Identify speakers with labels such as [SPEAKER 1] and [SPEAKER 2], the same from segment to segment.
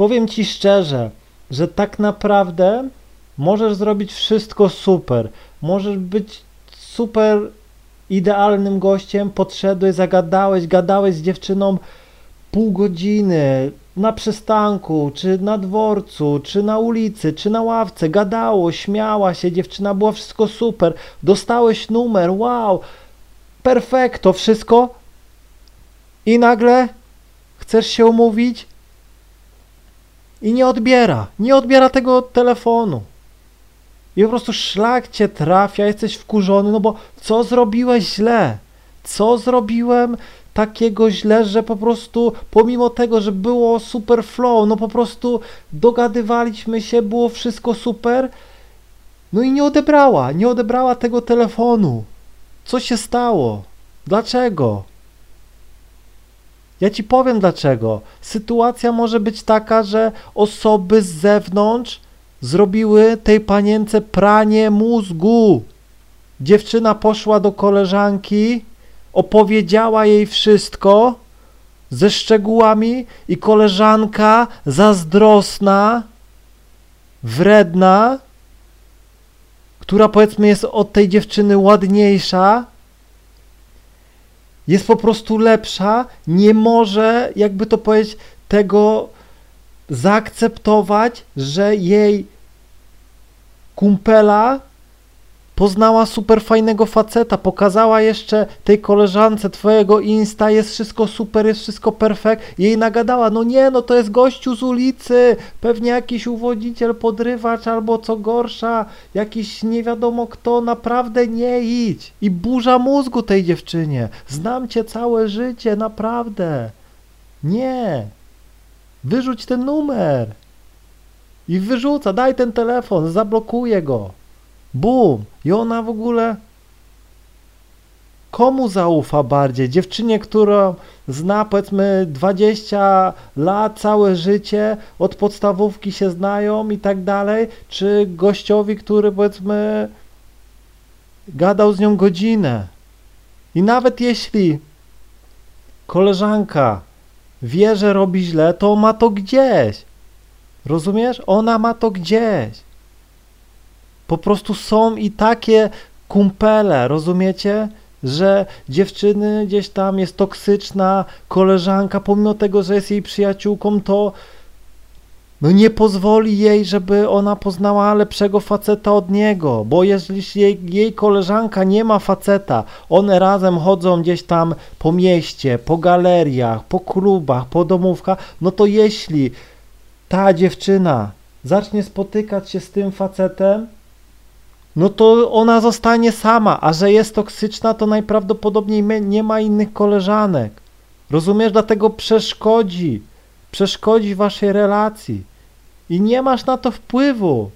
[SPEAKER 1] powiem ci szczerze, że tak naprawdę możesz zrobić wszystko super. Możesz być super idealnym gościem, podszedłeś, zagadałeś, gadałeś z dziewczyną pół godziny na przystanku, czy na dworcu, czy na ulicy, czy na ławce, gadało, śmiała się, dziewczyna było wszystko super, dostałeś numer, wow, perfekto, wszystko. I nagle chcesz się umówić i nie odbiera, nie odbiera tego telefonu. I po prostu szlak cię trafia, jesteś wkurzony, no bo co zrobiłeś źle? Co zrobiłem takiego źle, że po prostu pomimo tego, że było super flow, no po prostu dogadywaliśmy się, było wszystko super, no i nie odebrała, nie odebrała tego telefonu. Co się stało? Dlaczego? Ja ci powiem dlaczego. Sytuacja może być taka, że osoby z zewnątrz zrobiły tej panience pranie mózgu. Dziewczyna poszła do koleżanki, opowiedziała jej wszystko ze szczegółami i koleżanka zazdrosna, wredna, która powiedzmy jest od tej dziewczyny ładniejsza, jest po prostu lepsza, nie może, jakby to powiedzieć, tego zaakceptować, że jej kumpela poznała super fajnego faceta, pokazała jeszcze tej koleżance twojego Insta, jest wszystko super, jest wszystko perfekt, jej nagadała, no nie, no to jest gościu z ulicy, pewnie jakiś uwodziciel, podrywacz albo co gorsza, jakiś nie wiadomo kto, naprawdę nie idź. I burza mózgu tej dziewczynie, znam cię całe życie, naprawdę. Nie. Wyrzuć ten numer. I wyrzuca, daj ten telefon, zablokuje go. Bum! I ona w ogóle komu zaufa bardziej? Dziewczynie, która zna powiedzmy 20 lat, całe życie, od podstawówki się znają i tak dalej, czy gościowi, który powiedzmy gadał z nią godzinę. I nawet jeśli koleżanka wie, że robi źle, to ma to gdzieś. Rozumiesz? Ona ma to gdzieś. Po prostu są i takie kumpele, rozumiecie? Że dziewczyny gdzieś tam jest toksyczna, koleżanka, pomimo tego, że jest jej przyjaciółką, to no nie pozwoli jej, żeby ona poznała lepszego faceta od niego, bo jeżeli jej, jej koleżanka nie ma faceta, one razem chodzą gdzieś tam po mieście, po galeriach, po klubach, po domówkach, no to jeśli ta dziewczyna zacznie spotykać się z tym facetem, no to ona zostanie sama, a że jest toksyczna, to najprawdopodobniej nie ma innych koleżanek. Rozumiesz? Dlatego przeszkodzi, przeszkodzi waszej relacji i nie masz na to wpływu.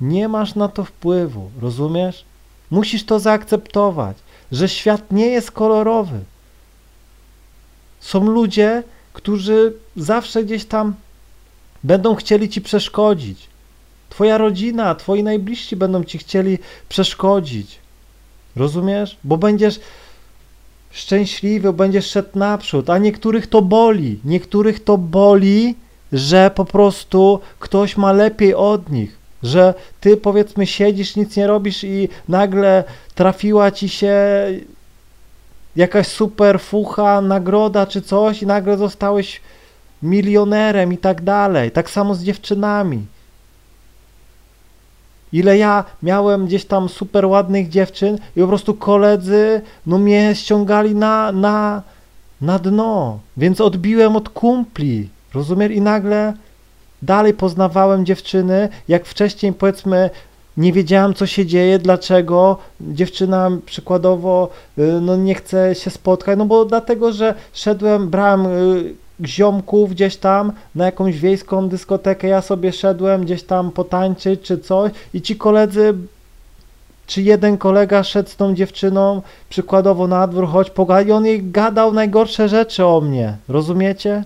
[SPEAKER 1] Nie masz na to wpływu, rozumiesz? Musisz to zaakceptować, że świat nie jest kolorowy. Są ludzie, którzy zawsze gdzieś tam będą chcieli ci przeszkodzić. Twoja rodzina, twoi najbliżsi będą ci chcieli przeszkodzić. Rozumiesz? Bo będziesz szczęśliwy, będziesz szedł naprzód, a niektórych to boli. Niektórych to boli, że po prostu ktoś ma lepiej od nich. Że ty powiedzmy siedzisz, nic nie robisz i nagle trafiła ci się jakaś super fucha, nagroda czy coś i nagle zostałeś milionerem i tak dalej. Tak samo z dziewczynami. Ile ja miałem gdzieś tam super ładnych dziewczyn i po prostu koledzy no mnie ściągali na, na, na dno, więc odbiłem od kumpli, rozumiesz? I nagle dalej poznawałem dziewczyny, jak wcześniej powiedzmy nie wiedziałem co się dzieje, dlaczego dziewczyna przykładowo y, no nie chce się spotkać, no bo dlatego, że szedłem, brałem y, ziomków gdzieś tam na jakąś wiejską dyskotekę, ja sobie szedłem gdzieś tam potańczyć czy coś i ci koledzy czy jeden kolega szedł z tą dziewczyną przykładowo na dwór, choć pogadał i on jej gadał najgorsze rzeczy o mnie, rozumiecie?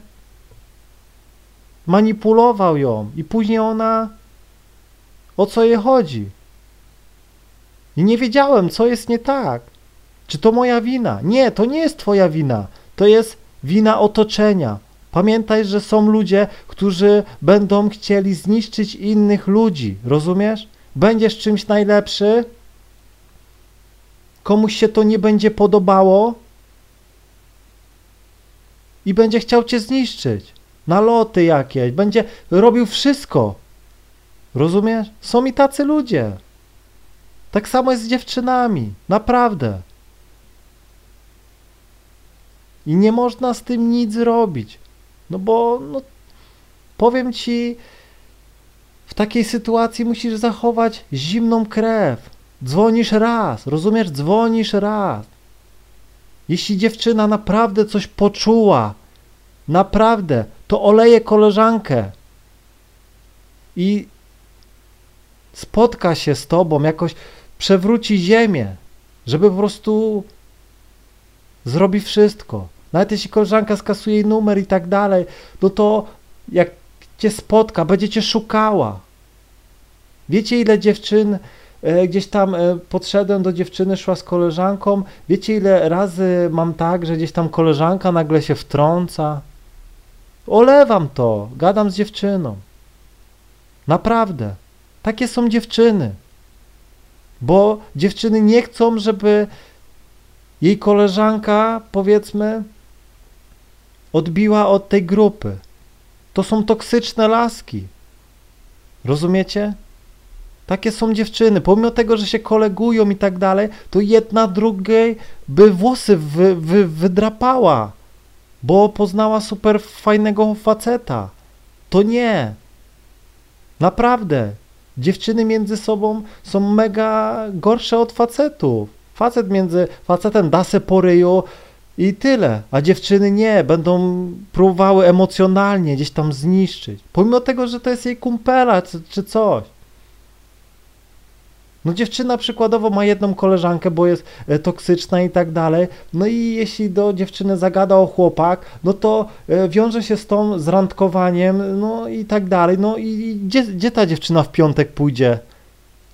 [SPEAKER 1] Manipulował ją i później ona o co jej chodzi? I nie wiedziałem, co jest nie tak. Czy to moja wina? Nie, to nie jest twoja wina. To jest wina otoczenia. Pamiętaj, że są ludzie, którzy będą chcieli zniszczyć innych ludzi. Rozumiesz? Będziesz czymś najlepszy, komuś się to nie będzie podobało i będzie chciał cię zniszczyć. Naloty jakieś, będzie robił wszystko. Rozumiesz? Są i tacy ludzie. Tak samo jest z dziewczynami. Naprawdę. I nie można z tym nic zrobić. No bo, no, powiem ci, w takiej sytuacji musisz zachować zimną krew. Dzwonisz raz, rozumiesz? Dzwonisz raz. Jeśli dziewczyna naprawdę coś poczuła, naprawdę, to oleje koleżankę i spotka się z tobą, jakoś przewróci ziemię, żeby po prostu zrobi wszystko. Nawet jeśli koleżanka skasuje jej numer i tak dalej, no to jak cię spotka, będzie cię szukała. Wiecie, ile dziewczyn e, gdzieś tam e, podszedłem do dziewczyny, szła z koleżanką. Wiecie, ile razy mam tak, że gdzieś tam koleżanka nagle się wtrąca? Olewam to, gadam z dziewczyną. Naprawdę. Takie są dziewczyny. Bo dziewczyny nie chcą, żeby jej koleżanka, powiedzmy, odbiła od tej grupy. To są toksyczne laski. Rozumiecie? Takie są dziewczyny. Pomimo tego, że się kolegują i tak dalej, to jedna drugiej by włosy wy, wy, wydrapała, bo poznała super fajnego faceta. To nie. Naprawdę. Dziewczyny między sobą są mega gorsze od facetów. Facet między facetem da se po ryju i tyle, a dziewczyny nie, będą próbowały emocjonalnie gdzieś tam zniszczyć. Pomimo tego, że to jest jej kumpela czy, czy coś. No dziewczyna przykładowo ma jedną koleżankę, bo jest e, toksyczna i tak dalej. No i jeśli do dziewczyny zagada o chłopak, no to e, wiąże się z tą z randkowaniem, no i tak dalej. No i gdzie, gdzie ta dziewczyna w piątek pójdzie?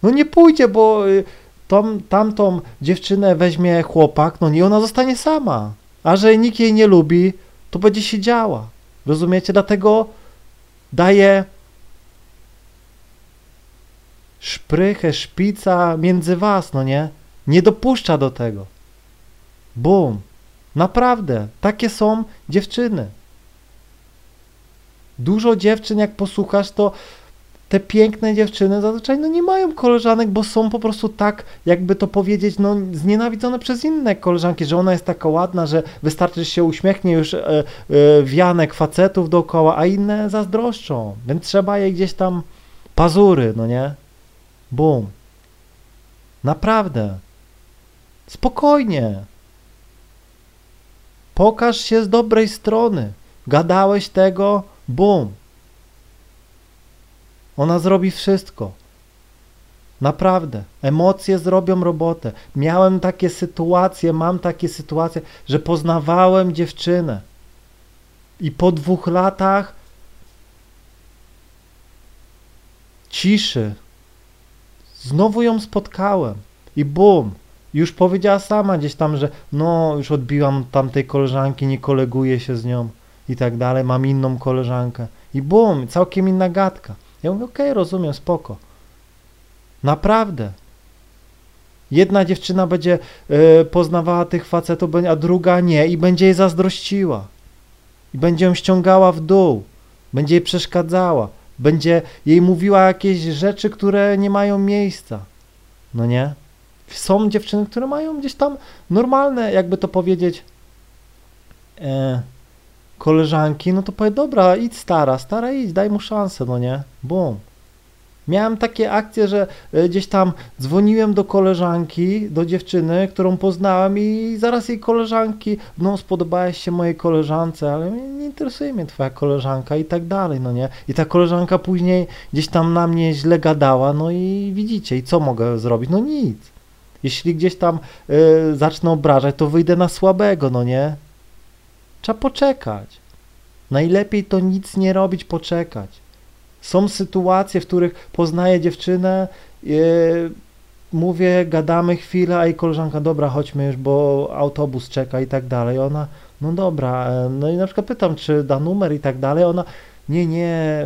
[SPEAKER 1] No nie pójdzie, bo e, tą, tamtą dziewczynę weźmie chłopak, no i ona zostanie sama. A że nikt jej nie lubi, to będzie siedziała. Rozumiecie? Dlatego daje szprychę, szpica między was, no nie? Nie dopuszcza do tego. Bum. Naprawdę, takie są dziewczyny. Dużo dziewczyn, jak posłuchasz, to te piękne dziewczyny zazwyczaj no nie mają koleżanek, bo są po prostu tak, jakby to powiedzieć, no znienawidzone przez inne koleżanki, że ona jest taka ładna, że wystarczy, że się uśmiechnie już e, e, wianek facetów dookoła, a inne zazdroszczą, więc trzeba jej gdzieś tam pazury, no nie? Bum. Naprawdę. Spokojnie. Pokaż się z dobrej strony. Gadałeś tego, bum. Ona zrobi wszystko. Naprawdę. Emocje zrobią robotę. Miałem takie sytuacje, mam takie sytuacje, że poznawałem dziewczynę. I po dwóch latach ciszy znowu ją spotkałem. I bum, już powiedziała sama gdzieś tam, że no, już odbiłam tamtej koleżanki, nie koleguję się z nią i tak dalej, mam inną koleżankę. I bum, całkiem inna gadka. Ja mówię, okej, okay, rozumiem, spoko. Naprawdę. Jedna dziewczyna będzie y, poznawała tych facetów, a druga nie i będzie jej zazdrościła. I będzie ją ściągała w dół. Będzie jej przeszkadzała. Będzie jej mówiła jakieś rzeczy, które nie mają miejsca. No nie? Są dziewczyny, które mają gdzieś tam normalne, jakby to powiedzieć, e, koleżanki, no to powie, dobra, idź stara, stara idź, daj mu szansę, no nie? Bum. Miałem takie akcje, że e, gdzieś tam dzwoniłem do koleżanki, do dziewczyny, którą poznałem i zaraz jej koleżanki, no spodobałeś się mojej koleżance, ale nie interesuje mnie twoja koleżanka i tak dalej, no nie? I ta koleżanka później gdzieś tam na mnie źle gadała, no i widzicie, i co mogę zrobić? No nic. Jeśli gdzieś tam y, zacznę obrażać, to wyjdę na słabego, no nie? Trzeba poczekać. Najlepiej to nic nie robić, poczekać. Są sytuacje, w których poznaję dziewczynę, yy, mówię, gadamy chwilę, a jej koleżanka, dobra, chodźmy już, bo autobus czeka i tak dalej. Ona, No dobra, e, no i na przykład pytam, czy da numer i tak dalej, ona nie, nie,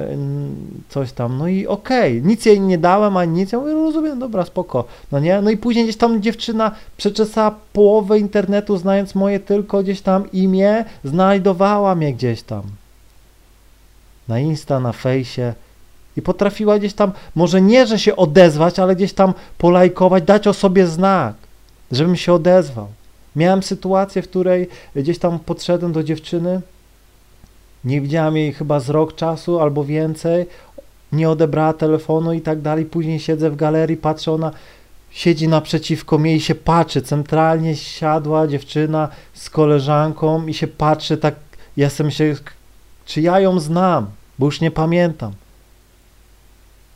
[SPEAKER 1] coś tam, no i okej, nic jej nie dałem, ani nic, ja mówię, rozumiem, dobra, spoko, no nie, no i później gdzieś tam dziewczyna przeczesała połowę internetu, znając moje tylko gdzieś tam imię, znajdowała mnie gdzieś tam, na Insta, na fejsie. I potrafiła gdzieś tam, może nie, że się odezwać, ale gdzieś tam polajkować, dać o sobie znak, żebym się odezwał. Miałem sytuację, w której gdzieś tam podszedłem do dziewczyny, nie widziałem jej chyba z rok czasu albo więcej, nie odebrała telefonu i tak dalej. Później siedzę w galerii, patrzę, ona siedzi naprzeciwko mnie i się patrzy. Centralnie siadła dziewczyna z koleżanką i się patrzy tak, ja myślę, czy ja ją znam, bo już nie pamiętam.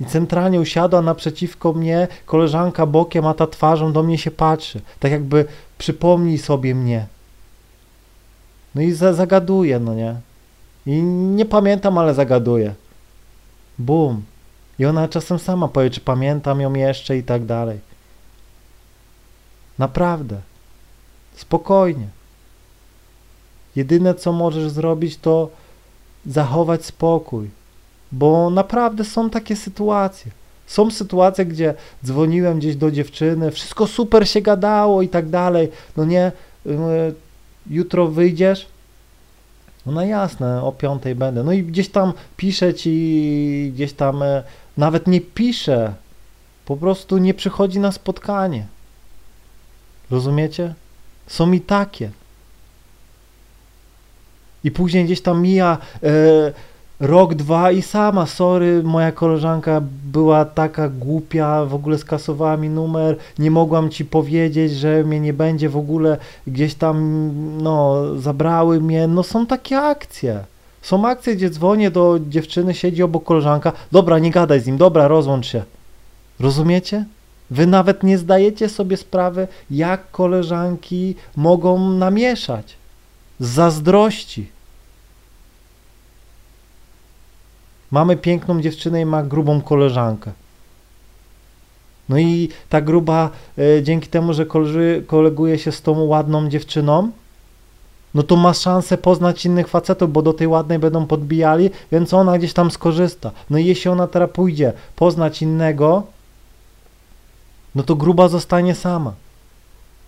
[SPEAKER 1] I centralnie usiadła naprzeciwko mnie, koleżanka bokiem, a ta twarzą do mnie się patrzy. Tak jakby przypomnij sobie mnie. No i za zagaduje, no nie? I nie pamiętam, ale zagaduję. Bum. I ona czasem sama powie, czy pamiętam ją jeszcze i tak dalej. Naprawdę. Spokojnie. Jedyne, co możesz zrobić, to zachować spokój. Bo naprawdę są takie sytuacje. Są sytuacje, gdzie dzwoniłem gdzieś do dziewczyny, wszystko super się gadało i tak dalej. No nie, y, jutro wyjdziesz, no na jasne, o piątej będę. No i gdzieś tam piszę ci, gdzieś tam e, nawet nie piszę, po prostu nie przychodzi na spotkanie. Rozumiecie? Są i takie. I później gdzieś tam mija e, rok, dwa i sama, sorry, moja koleżanka była taka głupia, w ogóle skasowała mi numer, nie mogłam ci powiedzieć, że mnie nie będzie w ogóle gdzieś tam, no, zabrały mnie, no są takie akcje. Są akcje, gdzie dzwonię do dziewczyny, siedzi obok koleżanka, dobra, nie gadaj z nim, dobra, rozłącz się. Rozumiecie? Wy nawet nie zdajecie sobie sprawy, jak koleżanki mogą namieszać. Z zazdrości. Mamy piękną dziewczynę i ma grubą koleżankę. No i ta gruba, e, dzięki temu, że koleży, koleguje się z tą ładną dziewczyną, no to ma szansę poznać innych facetów, bo do tej ładnej będą podbijali, więc ona gdzieś tam skorzysta. No i jeśli ona teraz pójdzie poznać innego, no to gruba zostanie sama.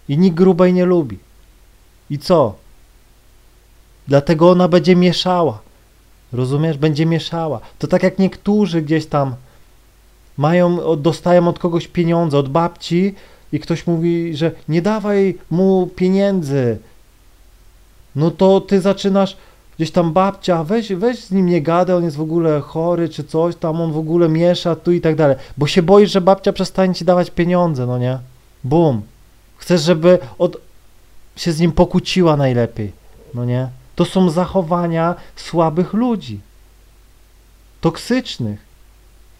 [SPEAKER 1] I nikt grubej nie lubi. I co? Dlatego ona będzie mieszała. Rozumiesz? Będzie mieszała. To tak jak niektórzy gdzieś tam mają, dostają od kogoś pieniądze, od babci i ktoś mówi, że nie dawaj mu pieniędzy. No to ty zaczynasz gdzieś tam babcia, weź, weź z nim nie gadaj, on jest w ogóle chory czy coś, tam on w ogóle miesza tu i tak dalej. Bo się boisz, że babcia przestanie ci dawać pieniądze, no nie? Bum. Chcesz, żeby od... się z nim pokłóciła najlepiej, no nie? To są zachowania słabych ludzi, toksycznych.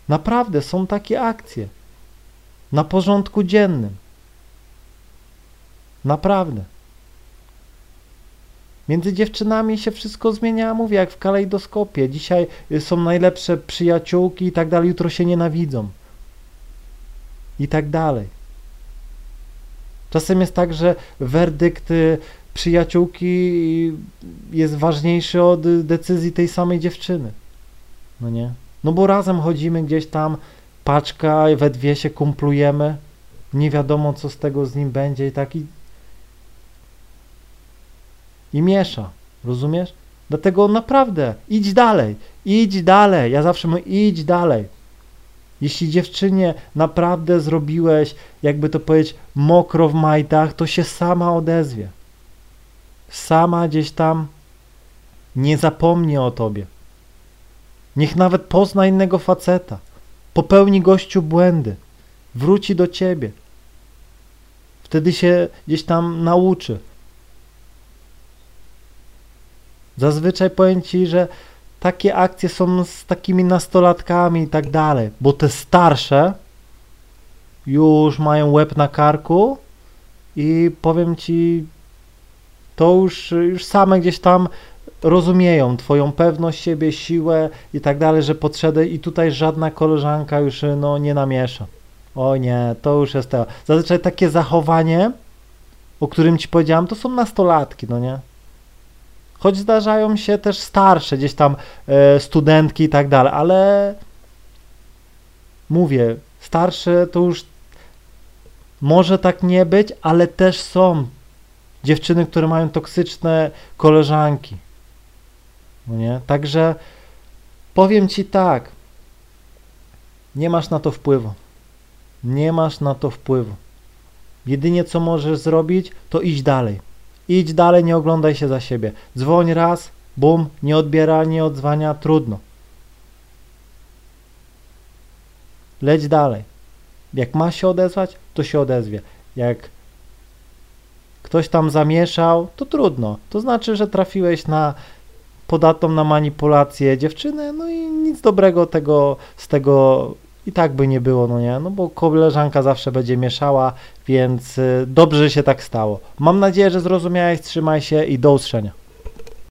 [SPEAKER 1] Naprawdę są takie akcje na porządku dziennym. Naprawdę. Między dziewczynami się wszystko zmienia, mówię, jak w kalejdoskopie. Dzisiaj są najlepsze przyjaciółki i tak dalej, jutro się nienawidzą. I tak dalej. Czasem jest tak, że werdykt przyjaciółki jest ważniejszy od decyzji tej samej dziewczyny. No nie? No bo razem chodzimy gdzieś tam, paczka, we dwie się kumplujemy, nie wiadomo co z tego z nim będzie i tak i, i miesza, rozumiesz? Dlatego naprawdę idź dalej, idź dalej. Ja zawsze mówię, idź dalej. Jeśli dziewczynie naprawdę zrobiłeś, jakby to powiedzieć, mokro w majtach, to się sama odezwie sama gdzieś tam nie zapomni o tobie. Niech nawet pozna innego faceta, popełni gościu błędy, wróci do ciebie. Wtedy się gdzieś tam nauczy. Zazwyczaj powiem ci, że takie akcje są z takimi nastolatkami i tak dalej, bo te starsze już mają łeb na karku i powiem ci, to już, już same gdzieś tam rozumieją twoją pewność siebie, siłę i tak dalej, że podszedł i tutaj żadna koleżanka już no, nie namiesza. O nie, to już jest to. Zazwyczaj takie zachowanie, o którym ci powiedziałem, to są nastolatki, no nie? Choć zdarzają się też starsze, gdzieś tam e, studentki i tak dalej, ale mówię, starsze to już może tak nie być, ale też są dziewczyny, które mają toksyczne koleżanki. No nie? Także powiem ci tak, nie masz na to wpływu. Nie masz na to wpływu. Jedynie co możesz zrobić, to iść dalej. Idź dalej, nie oglądaj się za siebie. Dzwoń raz, bum, nie odbiera, nie odzwania, trudno. Leć dalej. Jak ma się odezwać, to się odezwie. Jak ktoś tam zamieszał, to trudno. To znaczy, że trafiłeś na podatną na manipulację dziewczynę, no i nic dobrego tego, z tego i tak by nie było, no nie? No bo koleżanka zawsze będzie mieszała, więc y, dobrze, się tak stało. Mam nadzieję, że zrozumiałeś, trzymaj się i do usłyszenia.